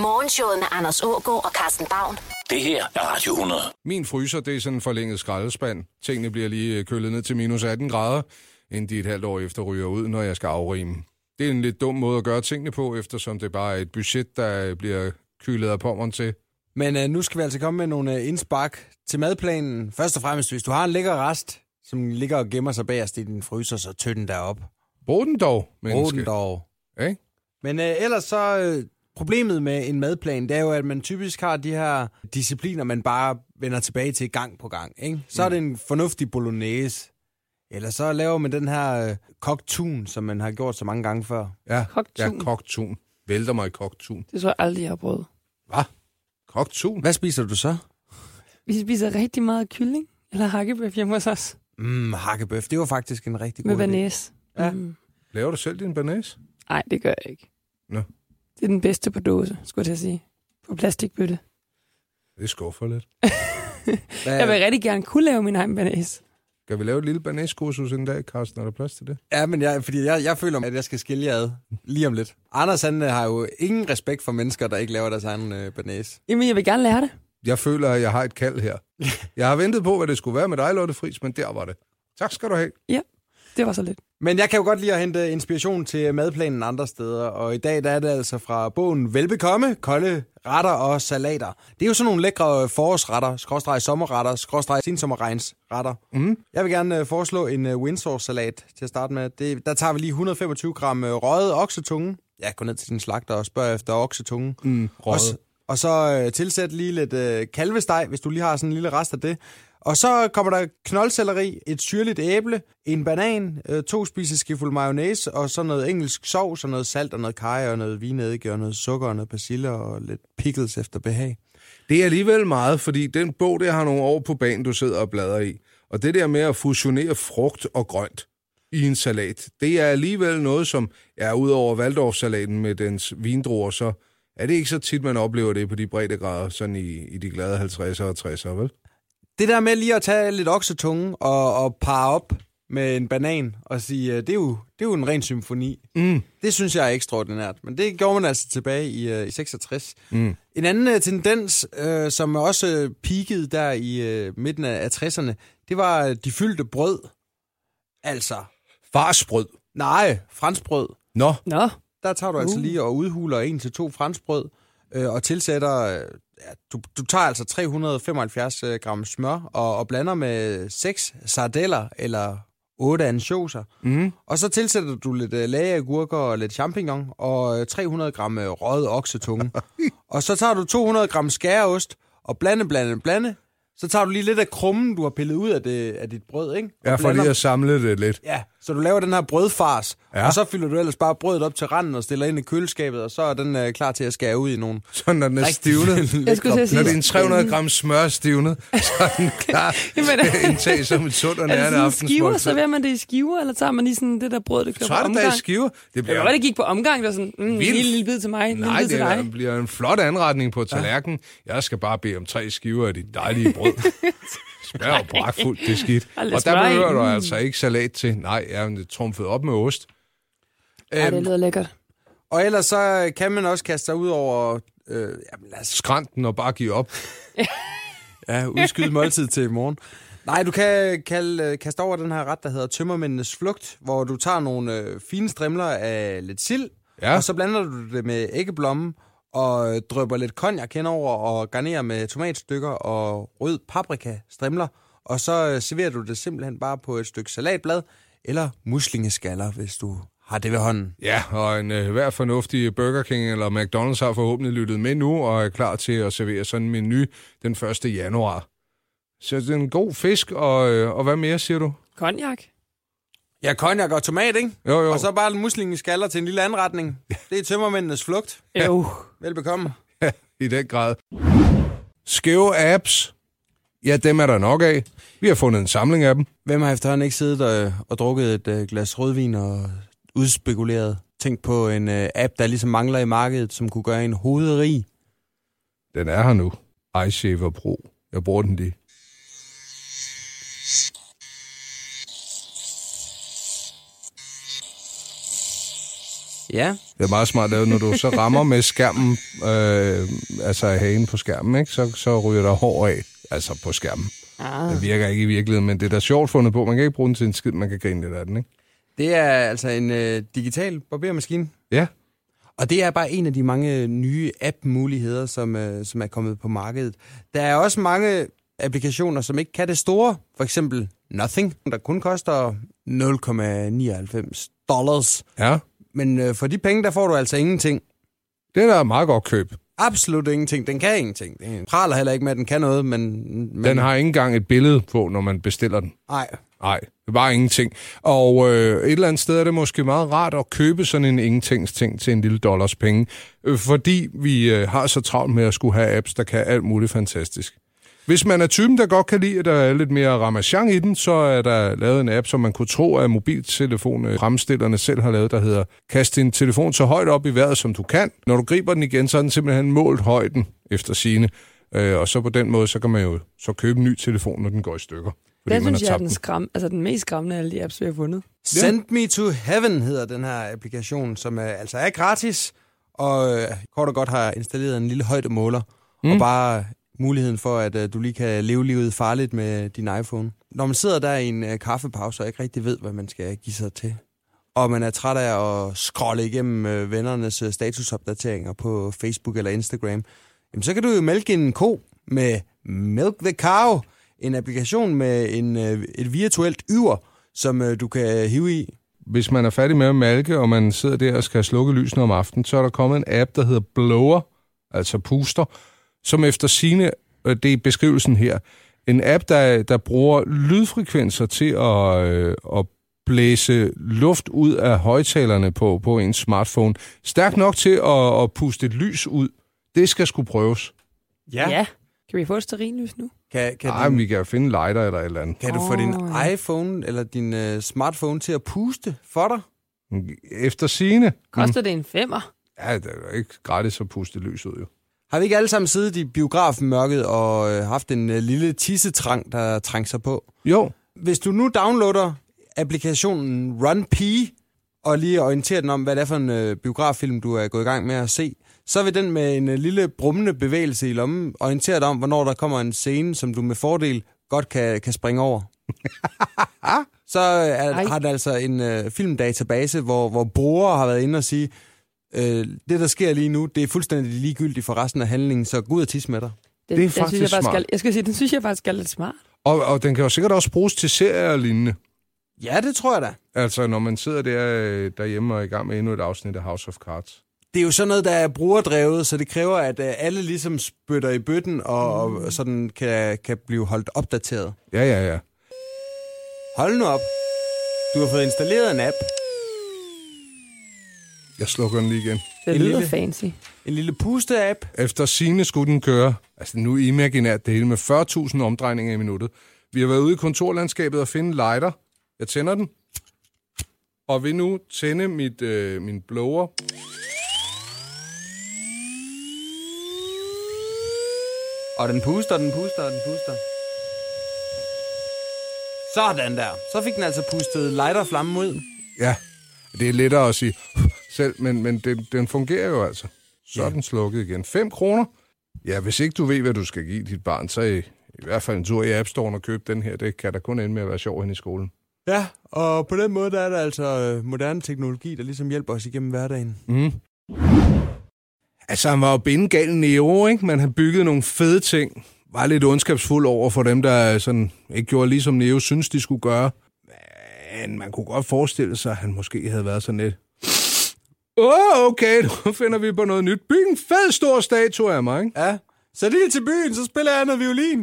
Morgenshowet med Anders Ågaard og Carsten Baum. Det her er Radio 100. Min fryser, det er sådan en forlænget skraldespand. Tingene bliver lige øh, kølet ned til minus 18 grader, inden de et halvt år efter ryger ud, når jeg skal afrime. Det er en lidt dum måde at gøre tingene på, eftersom det bare er et budget, der bliver kylet af pommeren til. Men øh, nu skal vi altså komme med nogle øh, indspark til madplanen. Først og fremmest, hvis du har en lækker rest, som ligger og gemmer sig bagerst i din fryser, så tød den derop. Brug den dog, menneske. Brug den dog. Ikke? Men øh, ellers så, øh, problemet med en madplan, det er jo, at man typisk har de her discipliner, man bare vender tilbage til gang på gang. Ikke? Så mm. er det en fornuftig bolognese. Eller så laver man den her øh, koktun, som man har gjort så mange gange før. Ja, Koktun. ja koktun. Vælter mig i koktun. Det tror jeg aldrig, jeg har prøvet. Hvad? Koktun? Hvad spiser du så? Vi spiser rigtig meget kylling, eller hakkebøf hjemme hos os, Mm, hakkebøf, det var faktisk en rigtig med god idé. banæs. Ja. Mm. Laver du selv din banæs? Nej, det gør jeg ikke. Nå. Det er den bedste på dåse, skulle jeg til at sige. På plastikbøtte. Det skuffer lidt. Hvad, Jeg vil rigtig gerne kunne lave min egen banæs. Kan vi lave et lille banæskursus en dag, Carsten? Er der plads til det? Ja, men jeg, fordi jeg, jeg føler, at jeg skal skille jer ad lige om lidt. Anders han øh, har jo ingen respekt for mennesker, der ikke laver deres egen øh, banæs. Jamen, jeg vil gerne lære det. Jeg føler, at jeg har et kald her. Jeg har ventet på, hvad det skulle være med dig, Lotte Friis, men der var det. Tak skal du have. Det var så lidt. Men jeg kan jo godt lide at hente inspiration til madplanen andre steder, og i dag der er det altså fra bogen Velbekomme, kolde retter og salater. Det er jo sådan nogle lækre forårsretter, skråstreg sommerretter, skråstreg sinsommerregnsretter. Mm. Jeg vil gerne øh, foreslå en uh, Windsor-salat til at starte med. Det, der tager vi lige 125 gram øh, røget oksetunge. Ja, gå ned til din slagter og spørg efter oksetunge. Mm, Og, og så øh, tilsæt lige lidt øh, kalvesteg, hvis du lige har sådan en lille rest af det. Og så kommer der knoldselleri, et syrligt æble, en banan, øh, to spiseskefulde mayonnaise, og så noget engelsk sovs, og noget salt, og noget kaj, og noget vinedike, og noget sukker, og noget persille, og lidt pickles efter behag. Det er alligevel meget, fordi den bog, der har nogle år på banen, du sidder og bladrer i. Og det der med at fusionere frugt og grønt i en salat, det er alligevel noget, som er ud over Valdorfsalaten med dens vindruer, så er det ikke så tit, man oplever det på de breddegrader, sådan i, i de glade 50'ere og 60'ere, vel? Det der med lige at tage lidt oksetunge og, og parre op med en banan og sige, øh, det er jo, det er jo en ren symfoni. Mm. Det synes jeg er ekstraordinært, men det gjorde man altså tilbage i, øh, i 66. Mm. En anden øh, tendens, øh, som også peakede der i øh, midten af, af 60'erne, det var øh, de fyldte brød. Altså, Farsbrød. nej, franskbrød. Nå, Nå, Der tager du altså Uh. lige og udhuler en til to franskbrød øh, og tilsætter, øh, ja, du, du tager altså 375 øh, gram smør og, og blander med 6 sardeller eller 8 ansjoser. mm. Og så tilsætter du lidt øh, lageagurker og lidt champignon og øh, 300 gram øh, røget oksetunge. og så tager du 200 gram skæreost og blande, blande, blande. Så tager du lige lidt af krummen, du har pillet ud af, det, af dit brød, ikke? Og får blander- lige at samle det lidt. Ja, så du laver den her brødfars, Ja. og så fylder du ellers bare brødet op til randen og stiller ind i køleskabet, og så er den øh, klar til at skære ud i nogle Så når den er stivnet, jeg skulle sige... når det er en 300 gram smør stivnet, så er den klar Jamen, til at indtage som et sundt og det nærende sådan skiver, aftensmåltid. serverer man det i skiver, eller tager man lige sådan det der brød, der kører Så på er det omgang? i skiver. Det Jeg bliver, ved, det gik på omgang, der sådan, mm, en lille, lille bid til mig, en lille nej, bid til det dig. er- bliver en flot anretning på tallerkenen. Jeg skal bare bede om tre skiver af dit dejlige brød. Smager jo brækfuldt, det er skidt. Og Og der behøver du Mm. altså ikke salat til. Nej, jeg er trumfet op med ost. Ja, det Øhm, lyder lækkert. og ellers så kan man også kaste sig ud over... Øh, jamen lad os Skrænten og bare give op. ja, udskyde måltid til i morgen. Nej, du kan kalde, øh, kaste over den her ret, der hedder Tømmermændenes Flugt, hvor du tager nogle øh, fine strimler af lidt sild, Ja. og så blander du det med æggeblomme, og øh, drøber lidt cognac henover, og garnerer med tomatstykker og rød paprika strimler, og så øh, serverer du det simpelthen bare på et stykke salatblad, eller muslingeskaller, hvis du har det ved hånden. Ja, og en øh, hver fornuftig Burger King eller McDonald's har forhåbentlig lyttet med nu og er klar til at servere sådan en menu den 1. januar. Så det er en god fisk, og, øh, og hvad mere siger du? Cognac. Ja, cognac og tomat, ikke? Jo, jo. Og så bare muslingeskaller til en lille anretning. Det er tømmermændenes flugt. Jo. Velbekomme. i den grad. Skæve apps, ja, dem er der nok af. Vi har fundet en samling af dem. Hvem har efterhånden ikke siddet og, og drukket et øh, glas rødvin og udspekuleret? Tænk på en øh, app, der ligesom mangler i markedet, som kunne gøre en hovedrig. Den er her nu. iShaver Pro. Jeg bruger den lige. Ja, Det er meget smart lavet, når du så rammer med skærmen, øh, altså hagen på skærmen, ikke? Så, så ryger der hår af, altså på skærmen. Ah. Det virker ikke i virkeligheden, men det er da sjovt fundet på. Man kan ikke bruge den til en skid, man kan grine lidt af den, ikke? det er altså en øh, digital barbermaskine. Ja, Og det er bare en af de mange nye app-muligheder, som, øh, som er kommet på markedet. Der er også mange applikationer, som ikke kan det store. For eksempel Nothing, der kun koster 0,99 dollars. ja. Men øh, for de penge, der får du altså ingenting. Det er da et meget godt køb. Absolut ingenting. Den kan ingenting. Den praler heller ikke med, at den kan noget, men... men Den har ikke engang et billede på, når man bestiller den. Nej, Nej, det bare ingenting. Og øh, et eller andet sted er det måske meget rart at købe sådan en ingentingsting til en lille dollars penge, øh, fordi vi øh, har så travlt med at skulle have apps, der kan alt muligt fantastisk. Hvis man er typen, der godt kan lide, at der er lidt mere ramachan i den, så er der lavet en app, som man kunne tro, at mobiltelefonfremstillerne selv har lavet, der hedder Kast din telefon så højt op i vejret, som du kan. Når du griber den igen, så er den simpelthen målt højden efter sine. Øh, og så på den måde, så kan man jo så købe en ny telefon, når den går i stykker. Fordi Den synes jeg er den, skram, altså den mest skræmmende af alle de apps, vi har fundet. Send Me To Heaven hedder den her applikation, som er, altså er gratis, og øh, kort og godt har installeret en lille højdemåler, mm. og bare muligheden for, at øh, du lige kan leve livet farligt med din iPhone. Når man sidder der i en øh, kaffepause og ikke rigtig ved, hvad man skal give sig til, og man er træt af at scrolle igennem øh, vennernes øh, statusopdateringer på Facebook eller Instagram, jamen, så kan du jo mælke en ko med Milk the Cow, en applikation med en, øh, et virtuelt yver, som øh, du kan hive i. hvis man er færdig med at malke, og man sidder der og skal slukke lysene om aftenen, så er der kommet en app, der hedder Blower, altså puster, som efter sine, øh, det er beskrivelsen her, en app, der, der bruger lydfrekvenser til at, øh, at blæse luft ud af højtalerne på, på en smartphone. Stærk nok til at, at puste et lys ud. Det skal skulle prøves. Ja. ja. Kan vi få et stearinlys nu? Kan, kan, Nej, din, vi kan finde lighter eller et eller andet. kan du få din ja. iPhone eller din uh, smartphone til at puste for dig? Efter sine. Koster det en femmer? Ja, det er jo ikke gratis at puste lys ud, jo. Har vi ikke alle sammen siddet i biografmørket og øh, haft en øh, lille tissetrang, der trænger sig på? Jo, Hvis du nu downloader applikationen RunP, og lige orienterer den om, hvad det er for en øh, biograffilm, du er gået i gang med at se, så vil den med en øh, lille brummende bevægelse i lommen orientere dig om, hvornår der kommer en scene, som du med fordel godt kan, kan springe over. så er, Ej. har den altså en øh, filmdatabase, hvor, hvor brugere har været inde og sige, øh, det der sker lige nu, det er fuldstændig ligegyldigt for resten af handlingen, så gå ud og tisse med dig. Den, Det er den faktisk synes jeg, smart. er, jeg skal sige, den synes jeg faktisk er lidt smart. og, og den kan jo sikkert også bruges til serier og lignende. Ja, det tror jeg da. Altså, når man sidder der øh, derhjemme og er i gang med endnu et afsnit af House of Cards. Det er jo sådan noget, der er brugerdrevet, så det kræver, at øh, alle ligesom spytter i bøtten og, og sådan kan, kan blive holdt opdateret. Ja, ja, ja. Hold nu op. Du har fået installeret en app. Jeg slukker den lige igen. Det En lyder lille- fancy. En lille puste-app. Efter sine skulle den køre, altså nu imaginært det hele med 40.000 omdrejninger i minuttet. Vi har været ude i kontorlandskabet og finde lighter. Jeg tænder den. Og vil nu tænde mit, øh, min blower. Og den puster, den puster, den puster. Sådan der. Så fik den altså pustet lighterflammen ud. Ja, det er lettere at sige selv, men, men den, den fungerer jo altså. Så er Ja. den slukket igen. 5 kroner. Ja, hvis ikke du ved, hvad du skal give dit barn, så i, i hvert fald en tur i App Store og købe den her. Det kan da kun ende med at være sjov hen i skolen. Ja, og på den måde der er der altså øh, moderne teknologi, der ligesom hjælper os igennem hverdagen. Mm. Altså, han var jo bindegal Nero, ikke? Men han byggede nogle fede ting. Var lidt ondskabsfuld over for dem, der sådan ikke gjorde ligesom Neo synes, de skulle gøre. Men man kunne godt forestille sig, at han måske havde været sådan lidt... Åh, oh, okay, nu finder vi på noget nyt. Byg en fed stor statue af mig, ikke? Ja, så lige til byen, så spiller jeg noget violin.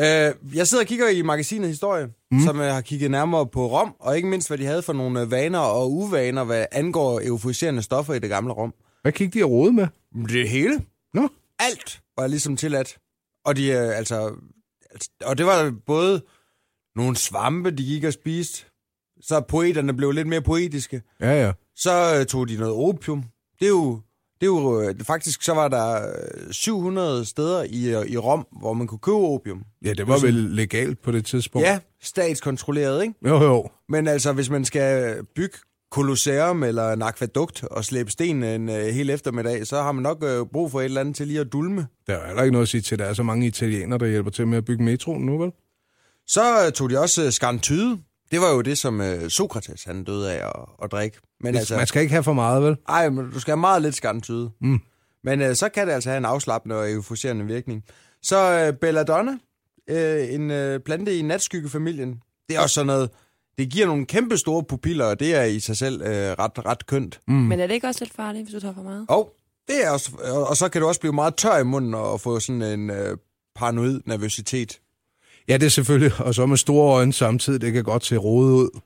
Uh, jeg sidder og kigger i magasinet Historie, mm. som uh, har kigget nærmere på Rom, og ikke mindst, hvad de havde for nogle uh, vaner og uvaner, hvad angår euforiserende stoffer i det gamle Rom. Hvad gik de og rode med? Det hele. Nå, Alt var ligesom tilladt. Og, de, altså, altså, og det var både nogle svampe, de gik og spiste, så poeterne blev lidt mere poetiske. ja, ja. Så uh, tog de noget opium. Det er jo... Det er jo, øh, faktisk så var der øh, 700 steder i, øh, i Rom, hvor man kunne købe opium. Ja, det var vel legalt på det tidspunkt. Ja, statskontrolleret, ikke? Jo, jo. Men altså, hvis man skal bygge kolosseum eller en akvadukt og slæbe sten en øh, hel eftermiddag, så har man nok øh, brug for et eller andet til lige at dulme. Der er heller ikke noget at sige til, at der er så mange italienere, der hjælper til med at bygge metroen nu, vel? Så øh, tog de også øh, skarntyde. Det var jo det, som øh, Sokrates han døde af at, at drikke. Men Altså... Man skal ikke have for meget, vel? Ej, men du skal have meget lidt skarntyde. Mm. Men øh, så kan det altså have en afslappende og euforiserende virkning. Så øh, belladonna, øh, en øh, plante i natskyggefamilien, det er også sådan noget, det giver nogle kæmpe store pupiller, og det er i sig selv øh, ret, ret kønt. Mm. Men er det ikke også lidt farligt, hvis du tager for meget? Og, det er også, og, og så kan du også blive meget tør i munden og få sådan en øh, paranoid nervøsitet. Ja, det er selvfølgelig. Og så med store øjne samtidig, det kan godt se rodet ud.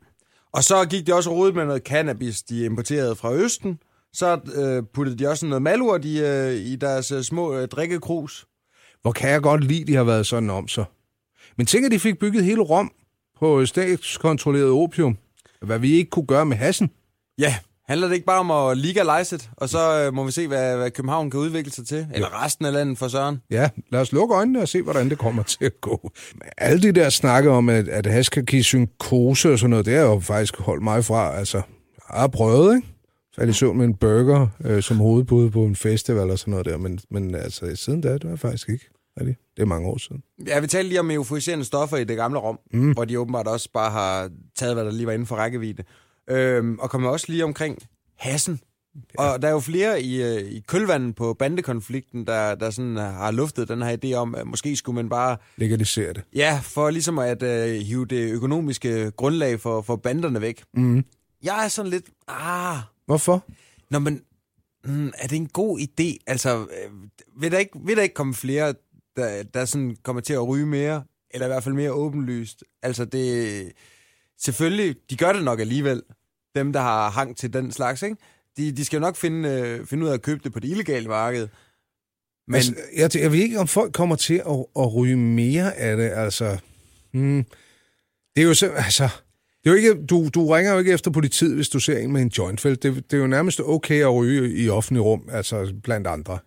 Og så gik de også rodet med noget cannabis, de importerede fra Østen. Så øh, puttede de også noget malurt i, øh, i deres øh, små øh, drikkekrus. Hvor kan jeg godt lide, de har været sådan om sig. Men tænk, at de fik bygget hele Rom på statskontrolleret opium. Hvad vi ikke kunne gøre med hassen. Ja, handler det ikke bare om at legalize it, og så øh, må vi se, hvad, hvad København kan udvikle sig til? Eller resten af landet for Søren? Ja, lad os lukke øjnene og se, hvordan det kommer til at gå. Alle de der snakke om, at, at hash kan give synkose og sådan noget, det har jo faktisk holdt mig fra. Altså, jeg har prøvet, ikke? Faldt i søvn med en burger øh, som hovedbud på en festival og sådan noget der, men, men altså, siden da, det var jeg faktisk ikke. Det? det er mange år siden. Ja, vi talte lige om euforiserende stoffer i det gamle Rom, mm. hvor de åbenbart også bare har taget, hvad der lige var inden for rækkevidde. Øhm, og kommer også lige omkring hassen. Ja. Og der er jo flere i, øh, i kølvandet på bandekonflikten, der, der sådan har luftet den her idé om, at måske skulle man bare... Legalisere det. Ja, for ligesom at uh, hive det økonomiske grundlag for, for banderne væk. Mm. Jeg er sådan lidt... Ah, Hvorfor? Nå, men mm, er det en god idé? Altså, øh, vil, der ikke, vil der ikke komme flere, der, der sådan kommer til at ryge mere? Eller i hvert fald mere åbenlyst? Altså, det... Selvfølgelig, de gør det nok alligevel. Dem, der har hang til den slags, ikke? De, de skal jo nok finde, øh, finde ud af at købe det på det illegale marked. Men altså, jeg, jeg ved ikke, om folk kommer til at, at ryge mere af det. Altså, hmm, det er jo så, altså, det er jo ikke, du, du ringer jo ikke efter politiet, hvis du ser en med en jointfelt. Det, det er jo nærmest okay at ryge i offentlig rum, altså blandt andre.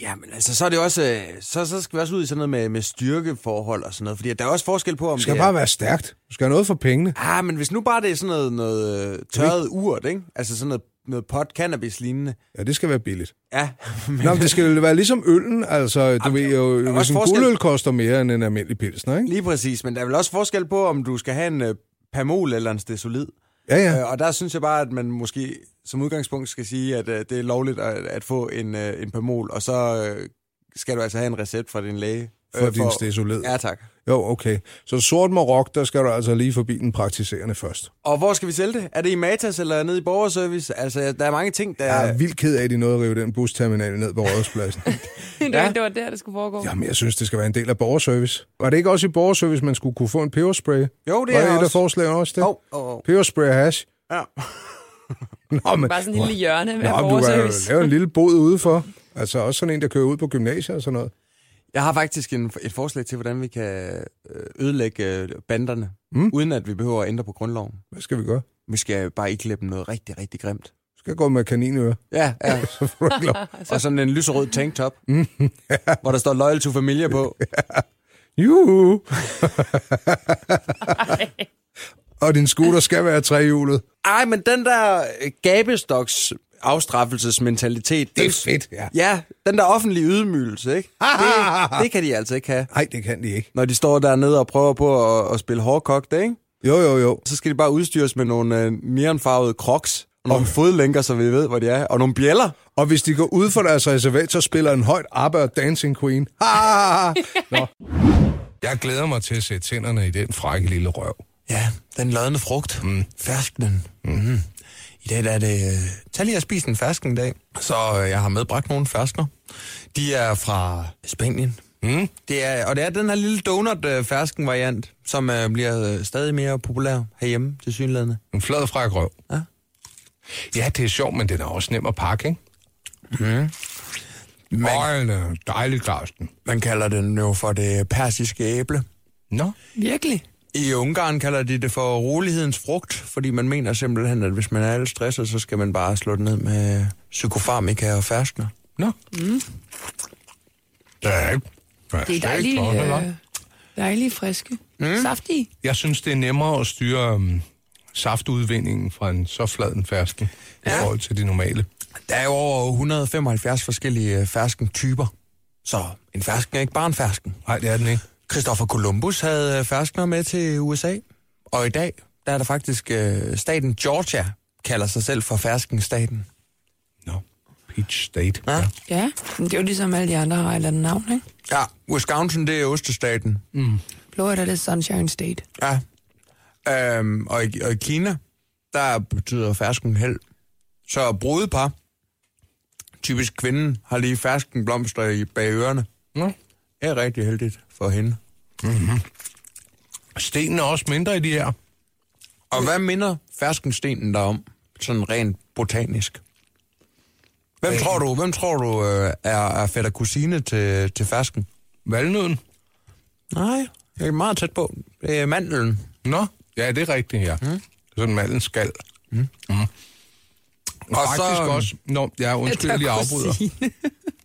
Ja, men altså, så er det også, øh, så, så skal vi også ud i sådan noget med, med styrkeforhold og sådan noget, fordi der er også forskel på, om det skal det bare være stærkt. Du skal have noget for pengene. Ah, men hvis nu bare det er sådan noget, noget øh, tørret urt, ikke? Altså sådan noget, noget pot cannabis lignende. Ja, det skal være billigt. Ja. Men... Nå, men det skal jo være ligesom øllen, altså, du ved jo, hvis en forskel... guldøl koster mere end en almindelig pilsner, ikke? Lige præcis, men der er vel også forskel på, om du skal have en uh, Pamol eller en Stesolid. Ja, ja. Øh, og der synes jeg bare, at man måske som udgangspunkt skal sige, at øh, det er lovligt at, at få en, en en Pamol, og så skal du altså have en recept fra din læge. For øh, din stesolid? Ja, tak. Jo, okay. Så sort Marok, der skal du altså lige forbi den praktiserende først. Og hvor skal vi sælge det? Er det i Matas eller nede i borgerservice? Altså, der er mange ting, der... Jeg er vildt ked af, at de nåede at rive den busterminal ned på Rådhuspladsen. det, var, det var der, det skulle foregå. Jamen, jeg synes, det skal være en del af borgerservice. Var det ikke også i borgerservice, man skulle kunne få en peberspray? Jo, det Var er det et også. af forslagene også det? Oh, oh, oh. Peberspray og hash. Ja. Nå, men, Bare sådan en lille hjørne med Nå, men du kan borgerservice. lave en lille bod udefor. Altså også sådan en, der kører ud på gymnasiet og sådan noget. Jeg har faktisk en, et forslag til, hvordan vi kan øh, ødelægge øh, banderne, Mm. mm. uden at vi behøver at ændre på grundloven. Hvad skal vi gøre? Vi skal bare ikke dem noget rigtig, rigtig grimt. Du skal gå med kaninører. Ja, ja. Og sådan en lyserød tanktop, hvor der står Loyal to Familia på. Juhu! og din scooter skal være trehjulet. Ej, men den der gabestoks afstraffelsesmentalitet. Det er den- fedt, ja. Ja, den der offentlige ydmygelse, ikke? Det, det kan de altså ikke have. Nej, det kan de ikke. Når de står dernede og prøver på at, at spille hårdkogt, ikke? Jo, jo, jo. Så skal de bare udstyres med nogle øh, neonfarvede crocs, og nogle fodlænker, så vi ved, hvor de er, og nogle bjæller. Og hvis de går ud for deres reservat, så spiller en højt ABBA og Dancing Queen. Nå. Jeg glæder mig til at sætte tænderne i den frække lille røv. Ja, den lodne frugt. Mm. Fersknen. Mm. I dag der er det... øh, Tag lige at spise en fersken i dag. Så øh, jeg har medbragt nogle ferskner. De er fra Spanien. Mm. Det er, og det er den her lille donut-fersken variant, som øh, bliver stadig mere populær herhjemme til synlædende. En flad fræk røv. Ja. Ja, det er sjovt, men den er også nem at pakke, ikke? Men Øj, den er dejligt gravsten. man kalder den jo for det persiske æble. Nå? Virkelig? I Ungarn kalder de det for rolighedens frugt, fordi man mener simpelthen, at hvis man er lidt stresset, så skal man bare slå det ned med psykofarmika og ferskner. Nå. Mm. Det er ikke... Det er dejligt, øh, dejligt friske. Mm. Saftige. Jeg synes, det er nemmere at styre um, saftudvindingen fra en så flad en fersken ja. i forhold til de normale. Der er jo over 175 forskellige øh, fersken-typer. Så en fersken er ikke bare en fersken. Nej, det er den ikke. Christopher Columbus havde øh, ferskner med til USA, og i dag der er der faktisk øh, staten Georgia, kalder sig selv for ferskenstaten. Nå, no. Peach State. Ja. ja. Ja, men det er jo ligesom alle de andre har et eller andet navn, ikke? Ja, Wisconsin, det er ostestaten. Mm. Florida, det er Sunshine State. Ja. Øhm, og, i, og i Kina, der betyder fersken held. Så brudepar, typisk kvinden, har lige fersken blomster i bag ørerne. Nå. Det er rigtig heldigt for hende. Stenen er også mindre i de her. Og hvad minder ferskenstenen der om, sådan rent botanisk? Hvem Øh. tror du, hvem tror du øh, er, er fætter kusine til, til fersken? Valnøden? Nej, jeg er meget tæt på. Det er mandlen. Nå, ja, det er rigtigt her. Mm. Sådan manden skal. Mm. Mm. Og, Og faktisk så- også... Nå, ja, undskyld, jeg afbryder.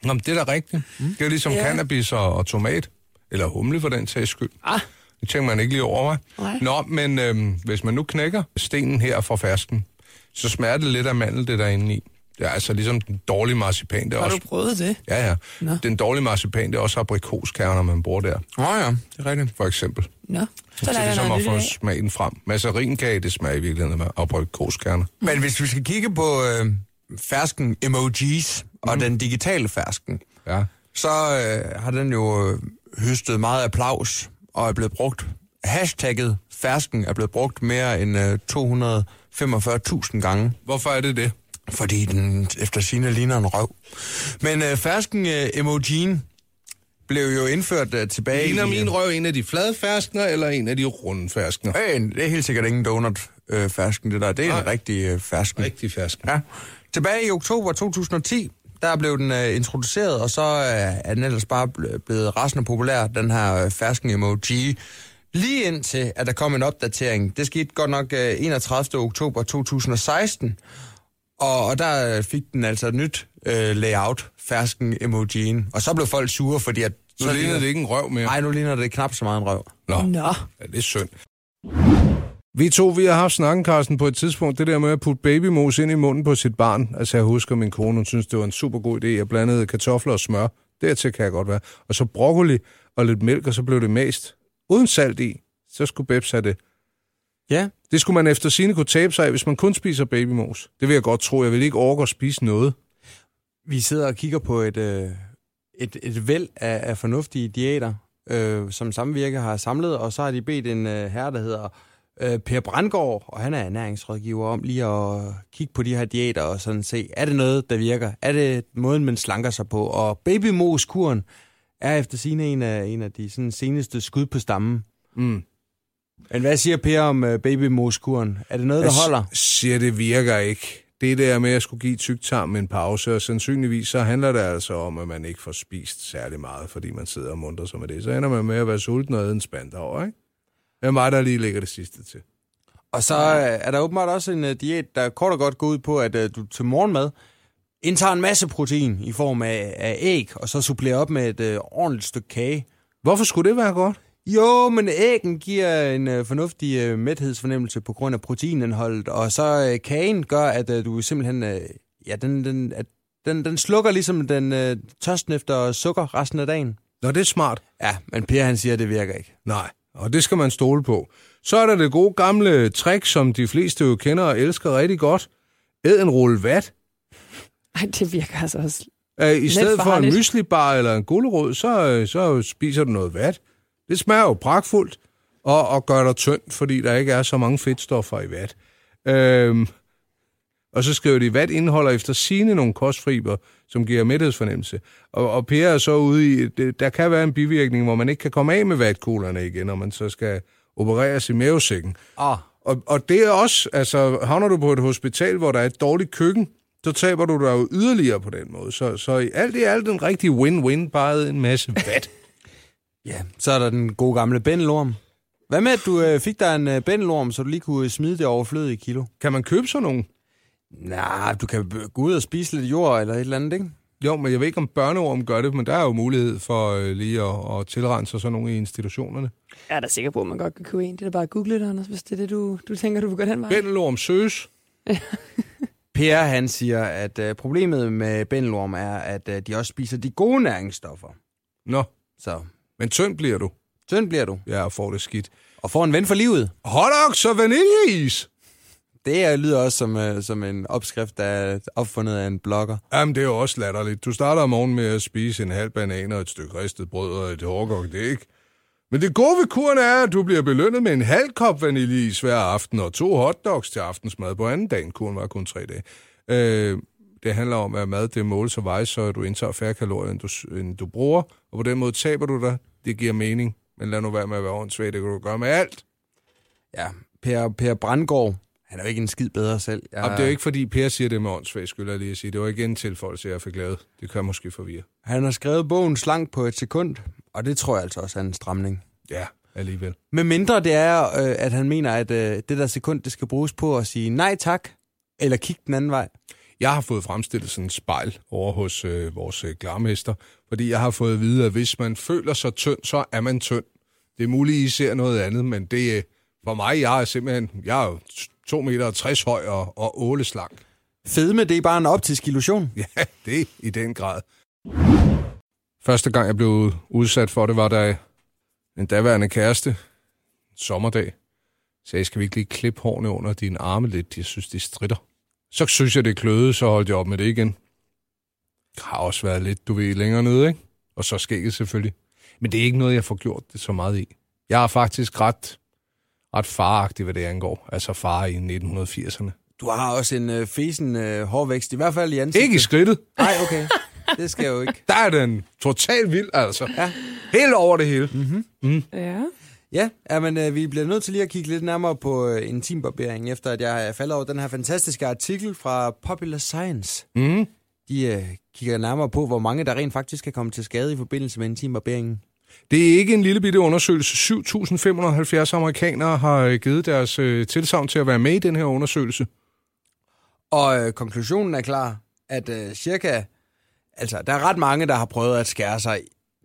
Nå, det er da rigtigt. Mm. Det er ligesom Ja. cannabis og, og tomat. Eller humle for den sags skyld. Ah. Det tænker man ikke lige over, hva'? Nej. Nå, men øhm, hvis man nu knækker stenen her fra fersken, så smager det lidt af mandel, det der er inde i. Det er altså ligesom den dårlige marcipan, det er Har også... du prøvet det? Ja, ja. Nå. Den dårlige marcipan, det er også aprikoskerner, man bruger der, Åh oh, ja, det er rigtigt. for eksempel. Nå, så Så det er jeg som noget at få af. smagen frem. Massarinkage, det smager i virkeligheden af aprikoskerner. Men hvis vi skal kigge på øh, fersken emojis og mm. den digitale fersken, Ja. Så øh, har den jo øh, høstet meget applaus og er blevet brugt. Hashtagget fersken er blevet brugt mere end øh, 245.000 gange, Hvorfor er det det? fordi den efter sine ligner en røv. Men øh, fersken øh, emojien blev jo indført øh, tilbage Ligner i... min røv en af de flade ferskner, eller en af de runde ferskner? Øh, det er helt sikkert ingen donut øh, fersken, det der. Det er Nej. en rigtig øh, fersken. Rigtig fersken. Ja. Tilbage i oktober 2010, der blev den øh, introduceret, og så øh, er den ellers bare ble- blevet rasende populær, den her øh, fersken emoji. Lige indtil, at der kom en opdatering. Det skete godt nok øh, 31. oktober 2016, og, og der øh, fik den altså et nyt øh, layout, fersken emojien. Og så blev folk sure, fordi at... Så ligner det ikke en røv mere. Nej, nu ligner det knap så meget en røv. Nå, Nå, ja, det er synd. Vi to, vi har haft snakken, Carsten, på et tidspunkt, det der med at putte babymos ind i munden på sit barn. Altså, jeg husker min kone, hun synes, det var en super god idé. Jeg blandede kartofler og smør. Dertil kan jeg godt være. Og så broccoli og lidt mælk, og så blev det mast. Uden salt i. Så skulle Babs have det. Ja, Det skulle man efter sine kunne tabe sig af, hvis man kun spiser babymos. Det vil jeg godt tro. Jeg vil ikke orke at spise noget. Vi sidder og kigger på et, øh, et, et væld af, af fornuftige diæter, øh, som Samvirke har samlet, og så har de bedt en øh, herre, der hedder øh, Per Brandgaard, og han er ernæringsrådgiver, om lige at kigge på de her diæter og sådan se, er det noget, der virker? Er det måden, man slanker sig på? Og babymos-kuren er efter sine en af, en af de sådan, seneste skud på stammen. Mm. Men hvad siger Per om øh, babymos-kuren? Er det noget, der Jeg holder? siger, det virker ikke. Det der med at skulle give tyktarm en pause, og sandsynligvis så handler det altså om, at man ikke får spist særlig meget, fordi man sidder og munter sig med det. Så ender man med at være sulten og æde en spand over, ikke? Det er mig, der lige lægger det sidste til. Og så øh, er der åbenbart også en uh, diæt, der kort og godt går ud på, at uh, du til morgenmad indtager en masse protein i form af, af æg, og så supplerer op med et uh, ordentligt stykke kage. Hvorfor skulle det være godt? Jo, men æggen giver en uh, fornuftig uh, mæthedsfornemmelse på grund af proteinindholdet, og så uh, kagen gør, at uh, du simpelthen, uh, ja, den, den, at, den, den slukker ligesom den uh, tørsten efter sukker resten af dagen. Nå, det er smart. Ja, men Per han siger, at det virker ikke. Nej, og det skal man stole på. Så er der det gode gamle trick, som de fleste jo kender og elsker rigtig godt. Æd en rulle vat. Ej, det virker altså også. Uh, I stedet for en myslibar eller en gulerod, så, øh, så spiser du noget vat. Det smager jo pragtfuldt og, og gør dig tynd, fordi der ikke er så mange fedtstoffer i vat. Øhm, og så skriver de, vat indeholder efter sine nogle kostfiber, som giver mæthedsfornemmelse. Og, og Per er så ude i, det, der kan være en bivirkning, hvor man ikke kan komme af med vatkuglerne igen, når man så skal opereres i mavesækken. Ah, Og, og det er også, altså havner du på et hospital, hvor der er et dårligt køkken, så taber du dig jo yderligere på den måde. Så, så i alt i alt en rigtig win-win, bare en masse vat. Ja, så er der den gode gamle bændelorm. Hvad med, at du øh, fik dig en øh, bændelorm, så du lige kunne smide det overflødige kilo? kan man købe sådan nogle? Nej, du kan gå ud og spise lidt jord eller et eller andet, ikke? Jo, men jeg ved ikke, om børneorm gør det, men der er jo mulighed for øh, lige at, at tilrense sådan nogle i institutionerne. Jeg er da sikker på, at man godt kan købe en. Det er da bare at google det, Anders, hvis det er det, du, du tænker, du vil gå den vej. Bændelorm søges. Per, han siger, at øh, problemet med bændelorm er, at øh, de også spiser de gode næringsstoffer. Nå, Så men tynd bliver du. tynd bliver du. Ja, og får det skidt. Og får en ven for livet. Hotdogs og vaniljeis! Det er, lyder også som, øh, som en opskrift, der er opfundet af en blogger. Jamen, det er jo også latterligt. Du starter om morgenen med at spise en halv banan og et stykke ristet brød og et hårdkogt æg. Men det gode ved kuren er, at du bliver belønnet med en halv kop vaniljeis hver aften og to hotdogs til aftensmad på anden dagen. Kuren var kun tre dage. Øh, det handler om, at mad det måles og vejes, så du indtager færre kalorier, end du, end du bruger. Og på den måde taber du dig. Det giver mening. Men lad nu være med at være åndssvag. Det kan du gøre med alt. Ja, Per, per Brandgaard, han er jo ikke en skid bedre selv. Jeg, Og det er jo ikke, fordi Per siger det med åndssvag, skulle jeg lige sige. Det var igen en tilføjelse, jeg fik lavet. Det kan måske forvirre. Han har skrevet bogen Slank på et sekund, og det tror jeg altså også er en stramning. Ja, alligevel. Med mindre det er, øh, at han mener, at øh, det der sekund, det skal bruges på at sige nej tak, eller kigge den anden vej. Jeg har fået fremstillet sådan en spejl over hos øh, vores øh, glarmester, fordi jeg har fået at vide, at hvis man føler sig tynd, så er man tynd. Det er muligt, I ser noget andet, men det er for mig, jeg er simpelthen, jeg er jo 2 meter og 60 høj og, og 8 slank. Fedme, det er bare en optisk illusion. Ja, det er i den grad. Første gang, jeg blev udsat for det, var da en daværende kæreste, sommerdag, sagde, skal vi ikke lige klippe hårene under dine arme lidt? Jeg synes, det stritter. Så synes jeg, det kløede, så holdt jeg op med det igen. Det har også været lidt, du ved, længere nede, ikke? Og så skægget selvfølgelig. Men det er ikke noget, jeg får gjort det så meget i. Jeg er faktisk ret, ret faragtig, hvad det angår. Altså far i 1980'erne. Du har også en øh, fesen øh, hårvækst, i hvert fald i ansigtet. Ikke i skridtet. Nej, okay. Det skal jeg jo ikke. Der er den totalt vild, altså. Ja. Helt over det hele. Mm-hmm. Ja. Ja, ja men øh, vi bliver nødt til lige at kigge lidt nærmere på øh, intimbarbering, efter at jeg er faldet over den her fantastiske artikel fra Popular Science. Mm. De øh, kigger nærmere på, hvor mange der rent faktisk kan komme til skade i forbindelse med intimbarberingen. Det er ikke en lille bitte undersøgelse. 7.570 amerikanere har øh, givet deres øh, tilsavn til at være med i den her undersøgelse. Og øh, konklusionen er klar, at øh, cirka, altså der er ret mange, der har prøvet at skære sig,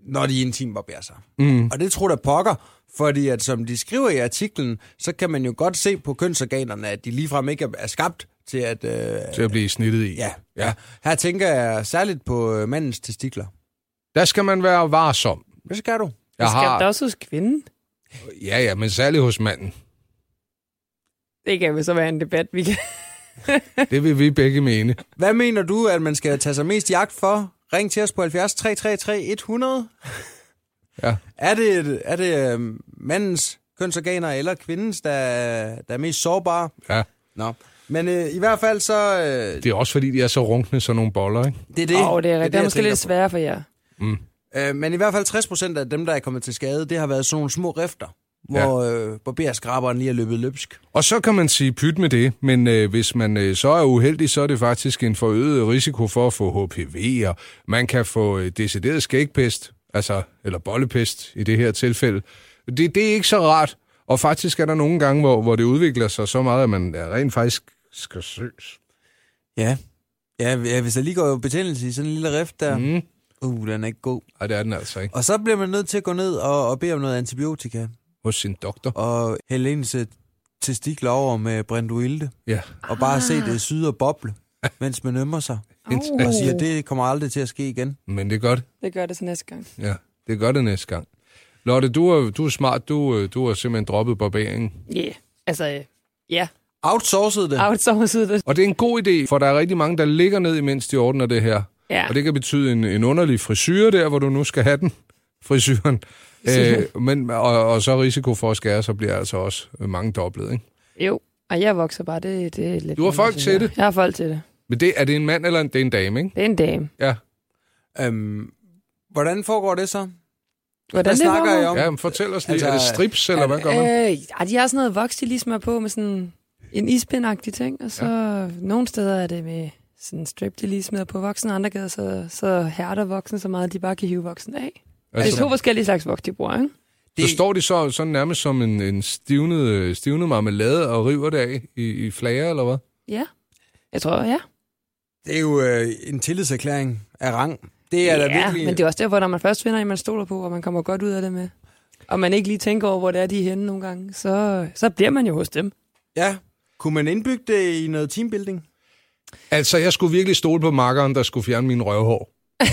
når de intimbarberer sig. Mm. Og det tror der pokker, fordi at som de skriver i artiklen, så kan man jo godt se på kønsorganerne, at de ligefrem ikke er skabt til at... Øh, Til at blive snittet i. ja, ja. Her tænker jeg særligt på øh, mandens testikler. Der skal man være varsom. Hvad skal du? Jeg Skal har... også hos kvinden? Ja, ja, men særligt hos manden. Det kan jo så være en debat, vi kan... Det vil vi begge mene. Hvad mener du, at man skal tage sig mest i agt for? Ring til os på 70 333 100. Ja. Er det, er det øh, mandens kønsorganer eller kvindens, der, der er mest sårbare? Ja. Nå. Men øh, i hvert fald så... Øh, Det er også fordi, de er så runkne, sådan nogle boller, ikke? det er det. Åh, oh, det er, rigtigt. det er jeg måske lidt sværere for jer. Øh, men i hvert fald 60 procent af dem, der er kommet til skade, det har været sådan nogle små rifter, Ja. hvor øh, barberskraberen lige er løbet løbsk. Og så kan man sige pyt med det, men øh, hvis man øh, så er uheldig, så er det faktisk en forøget risiko for at få HPV, og man kan få øh, decideret skægpest, altså, eller bollepest i det her tilfælde. Det, det er ikke så rart, og faktisk er der nogle gange, hvor, hvor det udvikler sig så meget, at man er rent faktisk skal søs. Ja. Ja, ja, hvis der lige går betændelse i sådan en lille rift der, mm. Uh, den er ikke god. Ej, det er den altså ikke. Og så bliver man nødt til at gå ned og, og bede om noget antibiotika, Hos sin doktor. og hælde ens testikler over med Brenduilde, Ja. og bare se det syde og boble, mens man ømmer sig, Au. og siger, det kommer aldrig til at ske igen. Men det er godt. Det gør det så næste gang. Ja, det gør det næste gang. Lotte, du er, du er smart. Du, øh, du har simpelthen droppet barberingen. Ja, yeah. altså, øh, ja. Outsourcet det. Outsourcet det. Og det er en god idé, for der er rigtig mange, der ligger ned, imens de ordner det her. Ja. Og det kan betyde en, en underlig frisyr der, hvor du nu skal have den, frisyren. øh, men, og, og så risiko for at skære, så bliver altså også mange dobblet. Ikke? Jo, og jeg vokser bare, det, det er lidt... Du har folk til det? Jeg har folk til det. Men det, er det en mand eller en, det er en dame, ikke? Det er en dame. Ja. Øhm, hvordan foregår det så? Hvordan Hvad det snakker? I om? Ja, men fortæl os lige. Altså, er det strips, eller hvad gør man? Øh, ja, de har sådan noget voks, de lige smører på med sådan en ispindagtig ting, og så ja. nogle steder er det med sådan strip, de lige smider på voksen, og andre gader så, så hærder voksen så meget, at de bare kan hive voksen af. Altså, det er to forskellige slags voks, de bruger, ikke? Så står de så sådan nærmest som en, en stivnet, stivnet marmelade og river det af i, i flager, eller hvad? Ja. Jeg tror, ja. Det er jo øh, en tillidserklæring, af rang. Det er da ja, virkelig... men det er også derfor, når man først finder en, man stoler på, og man kommer godt ud af det med, og man ikke lige tænker over, hvor det er, de er henne nogle gange, så, så bliver man jo hos dem. Ja. Kunne man indbygge det i noget teambuilding? Altså, jeg skulle virkelig stole på makkeren, der skulle fjerne min røvhår.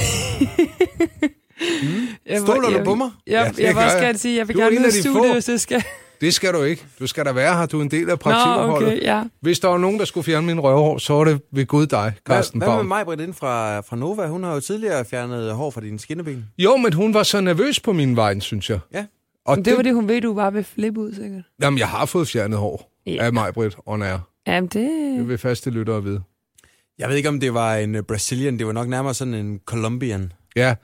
Jeg, Stoler jeg, du på mig? Jeg, Ja, jeg, det vil gør også jeg. gerne sige, jeg vil Du er gerne en ud af af de studiet, få. hvis det skal. Det skal du ikke. Du skal da være her. Du er en del af Nå, praktikopholdet. okay, ja. Hvis der var nogen, der skulle fjerne min røvhår, så var det ved Gud dig, Carsten Hvad, hvad med Baum. mig, Britt, ind fra, fra Nova? Hun har jo tidligere fjernet hår fra dine skinneben. Jo, men hun var så nervøs på min vej, synes jeg. Ja. Og Men det var det, hun ved, du bare vil flippe ud, sikkert. Jamen, jeg har fået fjernet hår Ja. af mig, Britt, on air. Jamen, det... Det vil faste lyttere vide. Jeg ved ikke, om det var en uh, Brazilian. Det var nok nærmere sådan en Colombian. Ja,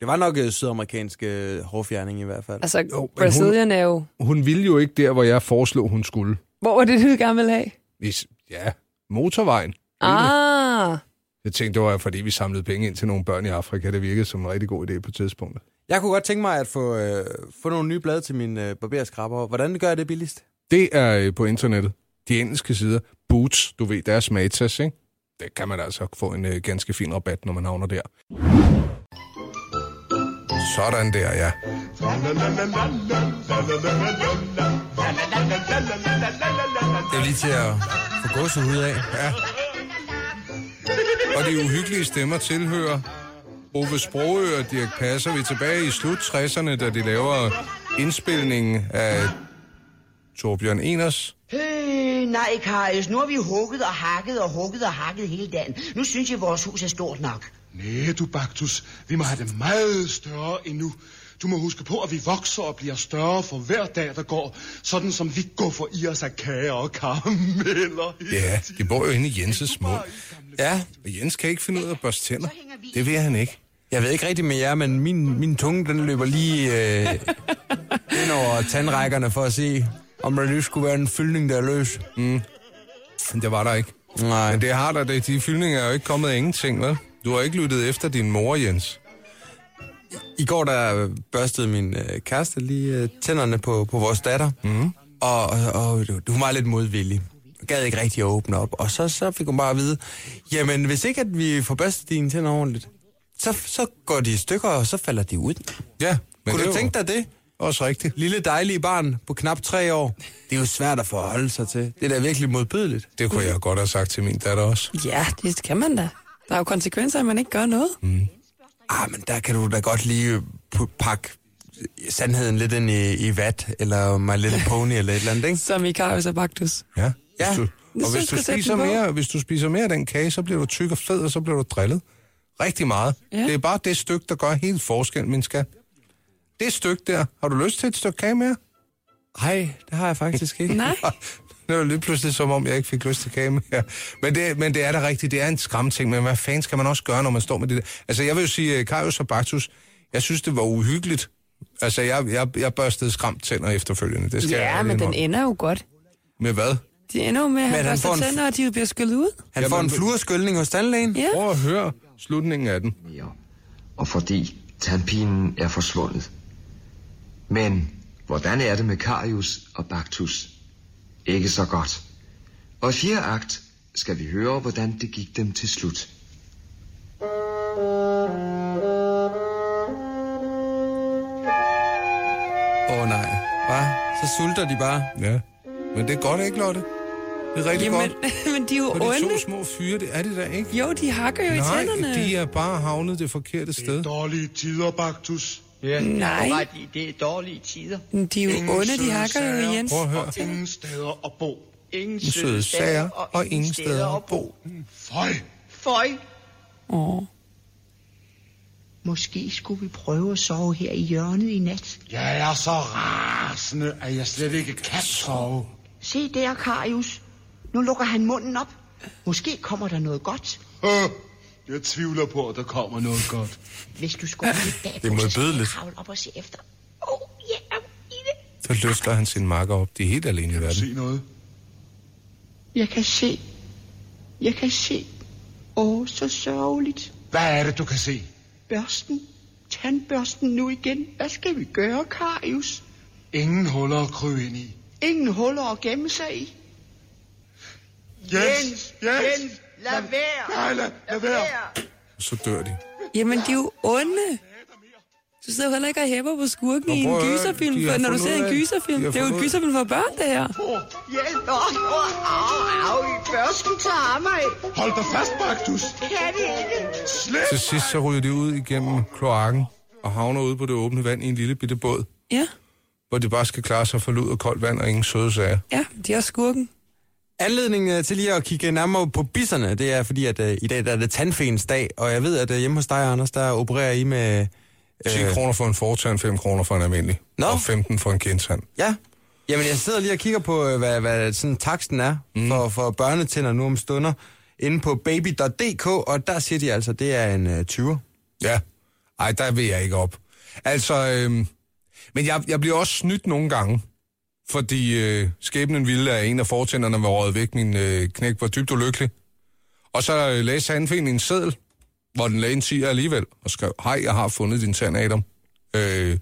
Det var nok uh, sydamerikansk uh, hårfjerning i hvert fald. Altså, Jo, Brazilian er jo... hun ville jo ikke der, hvor jeg foreslog, hun skulle. Hvor var det, du gerne ville have? Hvis- Ja, motorvejen. Ah, Jeg tænkte, det var fordi, vi samlede penge ind til nogle børn i Afrika. Det virkede som en rigtig god idé på tidspunktet. Jeg kunne godt tænke mig at få, uh, få nogle nye blade til min uh, barberskraber. Hvordan gør jeg det billigst? Det er øh, på internettet. De engelske sider. Boots, du ved, deres matas, ikke? Det kan man altså få en øh, ganske fin rabat, når man havner der. Sådan der, ja. Det er lige til at få gåset ud af. ja. Og de uhyggelige stemmer tilhører Ove Sprogø og Dirk Passer. Vi er tilbage i slut 60'erne, da de laver indspilningen af Torbjørn Eners. Hey! Nej, Karius, nu har vi hugget og hakket og hugget og hakket hele dagen. Nu synes jeg, vores hus er stort nok. Nej, du Baktus. Vi må have det meget større endnu. Du må huske på, at vi vokser og bliver større for hver dag, der går. Sådan som vi går for i os af kager og karameller. Ja, de bor jo inde i Jenses mund. Ja, Og Jens kan ikke finde ud af at børste tænder. Det vil han ikke. jeg ved ikke rigtig med jer, men min, min tunge den løber lige øh, ind over tandrækkerne for at se, om der lige skulle være en fyldning, der er løs. Men det var der ikke. Nej. Men det har der, det. de fyldninger er jo ikke kommet af ingenting, vel? Du har ikke lyttet efter din mor, Jens. I går der børstede min øh, kæreste lige øh, tænderne på, på vores datter, mm. og, og, og hun var lidt modvillig. Gad ikke rigtig at åbne op. Og så, så fik hun bare at vide, jamen hvis ikke at vi får børstet dine tænder ordentligt, så, så går de i stykker, og så falder de ud. Ja, men Kunne du jo tænke dig det? Også rigtigt. Lille dejlige barn på knap tre år. Det er jo svært at forholde sig til. Det er da virkelig modbydeligt. Det kunne jeg godt have sagt til min datter også. ja, det kan man da. Der er jo konsekvenser, at man ikke gør noget. Ah, men der kan du da godt lige pu- pakke sandheden lidt ind i, i vat, eller My Little Pony, eller et eller andet, ikke? Som i Karius og Baktus. Ja. Hvis Ja. du, og hvis du, spiser mere, hvis du spiser mere af den kage, så bliver du tyk og fed, og så bliver du drillet. Rigtig meget. Ja. Det er bare det stykke, der gør helt forskel, min skat. Det stykke der. Har du lyst til et stykke kage mere? Nej, det har jeg faktisk ikke. Nej. Det var lidt pludselig som om, jeg ikke fik lyst til kage mere. Men det, men det er da rigtigt, det er en skræmting, men hvad fanden skal man også gøre, når man står med det der? Altså jeg vil jo sige, uh, Karius og Baktus, jeg synes, det var uhyggeligt. Altså jeg, jeg, jeg børstede skræmt tænder efterfølgende. Det skal jeg Ja, ærligt men den ender jo godt. Med hvad? De ender jo med, at han han børster får en- tænder, og de bliver skyllet ud. Han Jamen, får en fluorskyldning hos tandlægen. Ja. Prøv at høre slutningen af den. og fordi tandpinen er forsvundet. Men hvordan er det med Karius og Baktus? Ikke så godt. Og i fjerde akt skal vi høre, hvordan det gik dem til slut. Åh oh, nej. Hvad? Så sulter de bare. Ja. Men det er godt, ikke, Lotte? Det er rigtig Jamen, godt. men de er jo Og de onde. to små fyre, det er det da ikke? Jo, de hakker jo i Nej, tænderne. de er bare havnet det forkerte sted. Dårlige tider, Baktus. Nej, Ret i, det er dårlige tider. de er jo Ingen onde, de hakker jo. Jens. Prøv at høre. Og ingen steder at bo. Ingen Søde sager og ingen steder at bo. Føj. Føj. Åh. Måske skulle vi prøve at sove her i hjørnet i nat. Jeg er så rasende, at jeg slet ikke kan sove. Se der, Karius. Nu lukker han munden op. Måske kommer der noget godt. Øh, Jeg tvivler på, at der kommer noget godt. Hvis du skulle have bag Det er modbydeligt. Kravle op og se efter. Åh, oh, ja, i det. Så løfter han sin makker op. De er helt alene i verden. Se noget. Jeg kan se. Jeg kan se. Åh, oh, så sørgeligt. Hvad er det, du kan se? Børsten. Tandbørsten nu igen. Hvad skal vi gøre, Karius? Ingen huller at krybe ind i. Ingen huller at gemme sig i. Jens! Jens! Lad være. Nej, lad, lad være. og så dør de. Jamen, de er jo onde. Du sidder jo heller ikke og hæpper på skurken i en gyserfilm, for når du ser en gyserfilm. Det er jo en gyserfilm for børn, det her. Hjælp! Åh, åh, au, au, i børsten tager mig. Hold dig fast, Baktus. Kan det ikke? Slet! Til sidst så ryger de ud igennem kloakken og havner ude på det åbne vand i en lille bitte båd, Ja, hvor de bare skal klare sig for lud og koldt vand og ingen søde sager. ja, de er skurken. Anledningen øh, til lige at kigge nærmere på bisserne, det er fordi, at uh, i dag der er det tandfens dag, og jeg ved, at uh, hjemme hos dig, Anders, der opererer I med... 10 øh. kroner for en fortand, 5 kroner for en almindelig. Nå. Og 15 for en kindtand. Ja. Jamen, jeg sidder lige og kigger på, øh, hvad, hvad sådan taksten er mm. for, for børnetænder nu om stunder, inde på baby.dk, og der siger de altså, det er en uh, 20'er. Ja. Ej, der vil jeg ikke op. Altså, øhm, men jeg, jeg bliver også snydt nogle gange, fordi øh, skæbnen ville, at en af fortænderne var røget væk. Min øh, knæk var dybt ulykkelig. Og så øh, læste han en seddel, hvor den lagde en 10 alligevel, og skrev, hej, jeg har fundet din tand, Adam. Øh,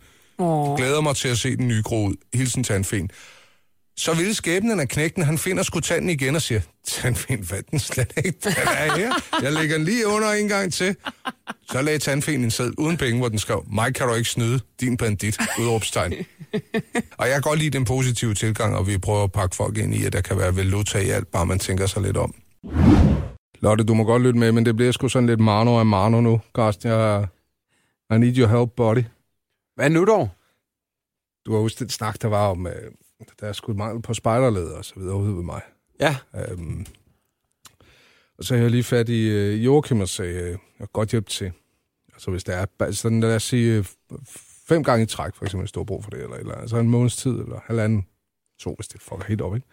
glæder mig til at se den nye gro ud. Hilsen tandfen. Så ville skæbnen af knægten, han finder sgu tanden igen og siger, tandfen, er den slet ikke? Den er her. Jeg lægger den lige under en gang til. Så lagde tandfen en seddel uden penge, hvor den skrev, mig kan du ikke snyde, din bandit, udråbstegn. og jeg kan godt lide den positive tilgang, og vi prøver at pakke folk ind i, at der kan være valuta i alt, bare man tænker sig lidt om. Lotte, du må godt lytte med, men det bliver sgu sådan lidt mano af mano nu, Karsten. Jeg, I need your help, buddy. Hvad nu dog? Du har huske den snak, der var om, øh, der er sgu mangel på spejderleder og så videre ude ved mig. Ja. Øhm, og så har jeg lige fat i øh, Joachim og sagde, øh, jeg godt hjælpe til. Altså hvis der er, ba- sådan lad os sige, øh, fem gange i træk, for eksempel, hvis du har brug for det, eller, eller altså en måneds tid, eller halvanden, to, hvis det fucker helt op, ikke?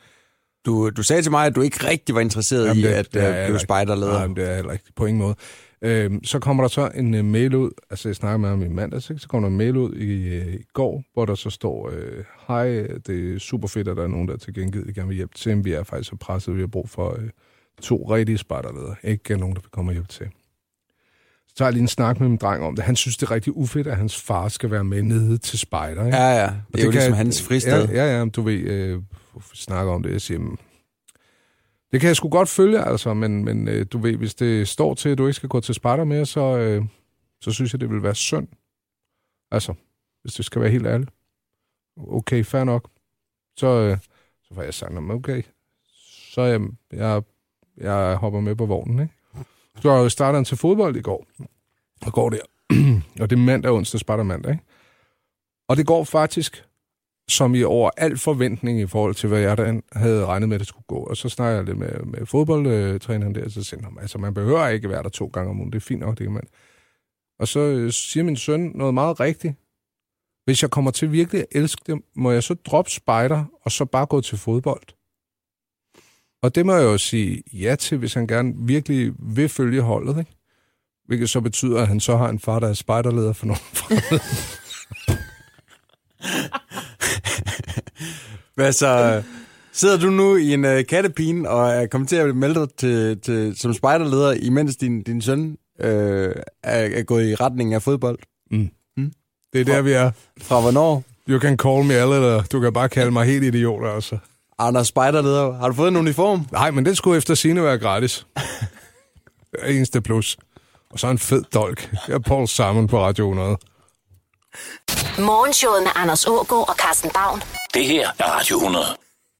Du, du sagde til mig, at du ikke rigtig var interesseret Jamen, i det- at det er uh, jeg blive spejderleder. Nej, det er heller ikke på ingen måde. Øhm, så kommer der så en uh, mail ud, altså jeg snakker med ham i mandags, ikke? så kommer der en mail ud i, uh, i går, hvor der så står, øh, hej, det er super fedt, at der er nogen, der til gengæld gerne vil hjælpe til, men vi er faktisk så presset, vi har brug for øh, to rigtige spejderledere, ikke nogen, der vil komme og hjælpe til. Så tager jeg lige en snak med min dreng om det. Han synes, det er rigtig ufedt, at hans far skal være med nede til spejder. Ikke? Ja, ja. Det er Og jo kan ligesom hans fristed. Ja, ja, ja du ved, øh, snakker om det, jeg siger, "Men, det kan jeg sgu godt følge, altså, men, men øh, du ved, hvis det står til, at du ikke skal gå til Sparta mere, så, øh, så synes jeg, det vil være synd. Altså, hvis det skal være helt ærligt. Okay, fair nok. Så, øh, så får jeg sagt, "Nå, okay, så jeg, jeg, jeg hopper med på vognen, ikke? Så starter han til fodbold i går. Og går der. og det er mandag, onsdag, Sparta mandag, ikke? Og det går faktisk som i over al forventning i forhold til, hvad jeg da havde regnet med, at det skulle gå. Og så snakker jeg lidt med, med fodboldtræneren der, og så siger han, altså man behøver ikke være der to gange om ugen, det er fint nok, det kan man. Og så øh, siger min søn noget meget rigtigt. Hvis jeg kommer til virkelig at elske det, må jeg så droppe spejder, og så bare gå til fodbold. Og det må jeg jo sige ja til, hvis han gerne virkelig vil følge holdet, ikke? Hvilket så betyder, at han så har en far, der er spejderleder for nogen fremmede. Hvad så? Sidder du nu i en uh, kattepine og er kommet til at melde dig til, til, som spejderleder, imens din, din søn øh, er, er gået i retning af fodbold? Det er der, vi er. Fra hvornår? You can call me alle, eller du kan bare kalde mig helt idiot, altså. Anders Spejderleder, har du fået en uniform? Nej, men den skulle efter sine være gratis. Eneste plus. Og så en fed dolk. Jeg er Paul Simon på Radio 100. Morgenshowet med Anders Ågaard og Carsten Bavn. Det her er Radio 100.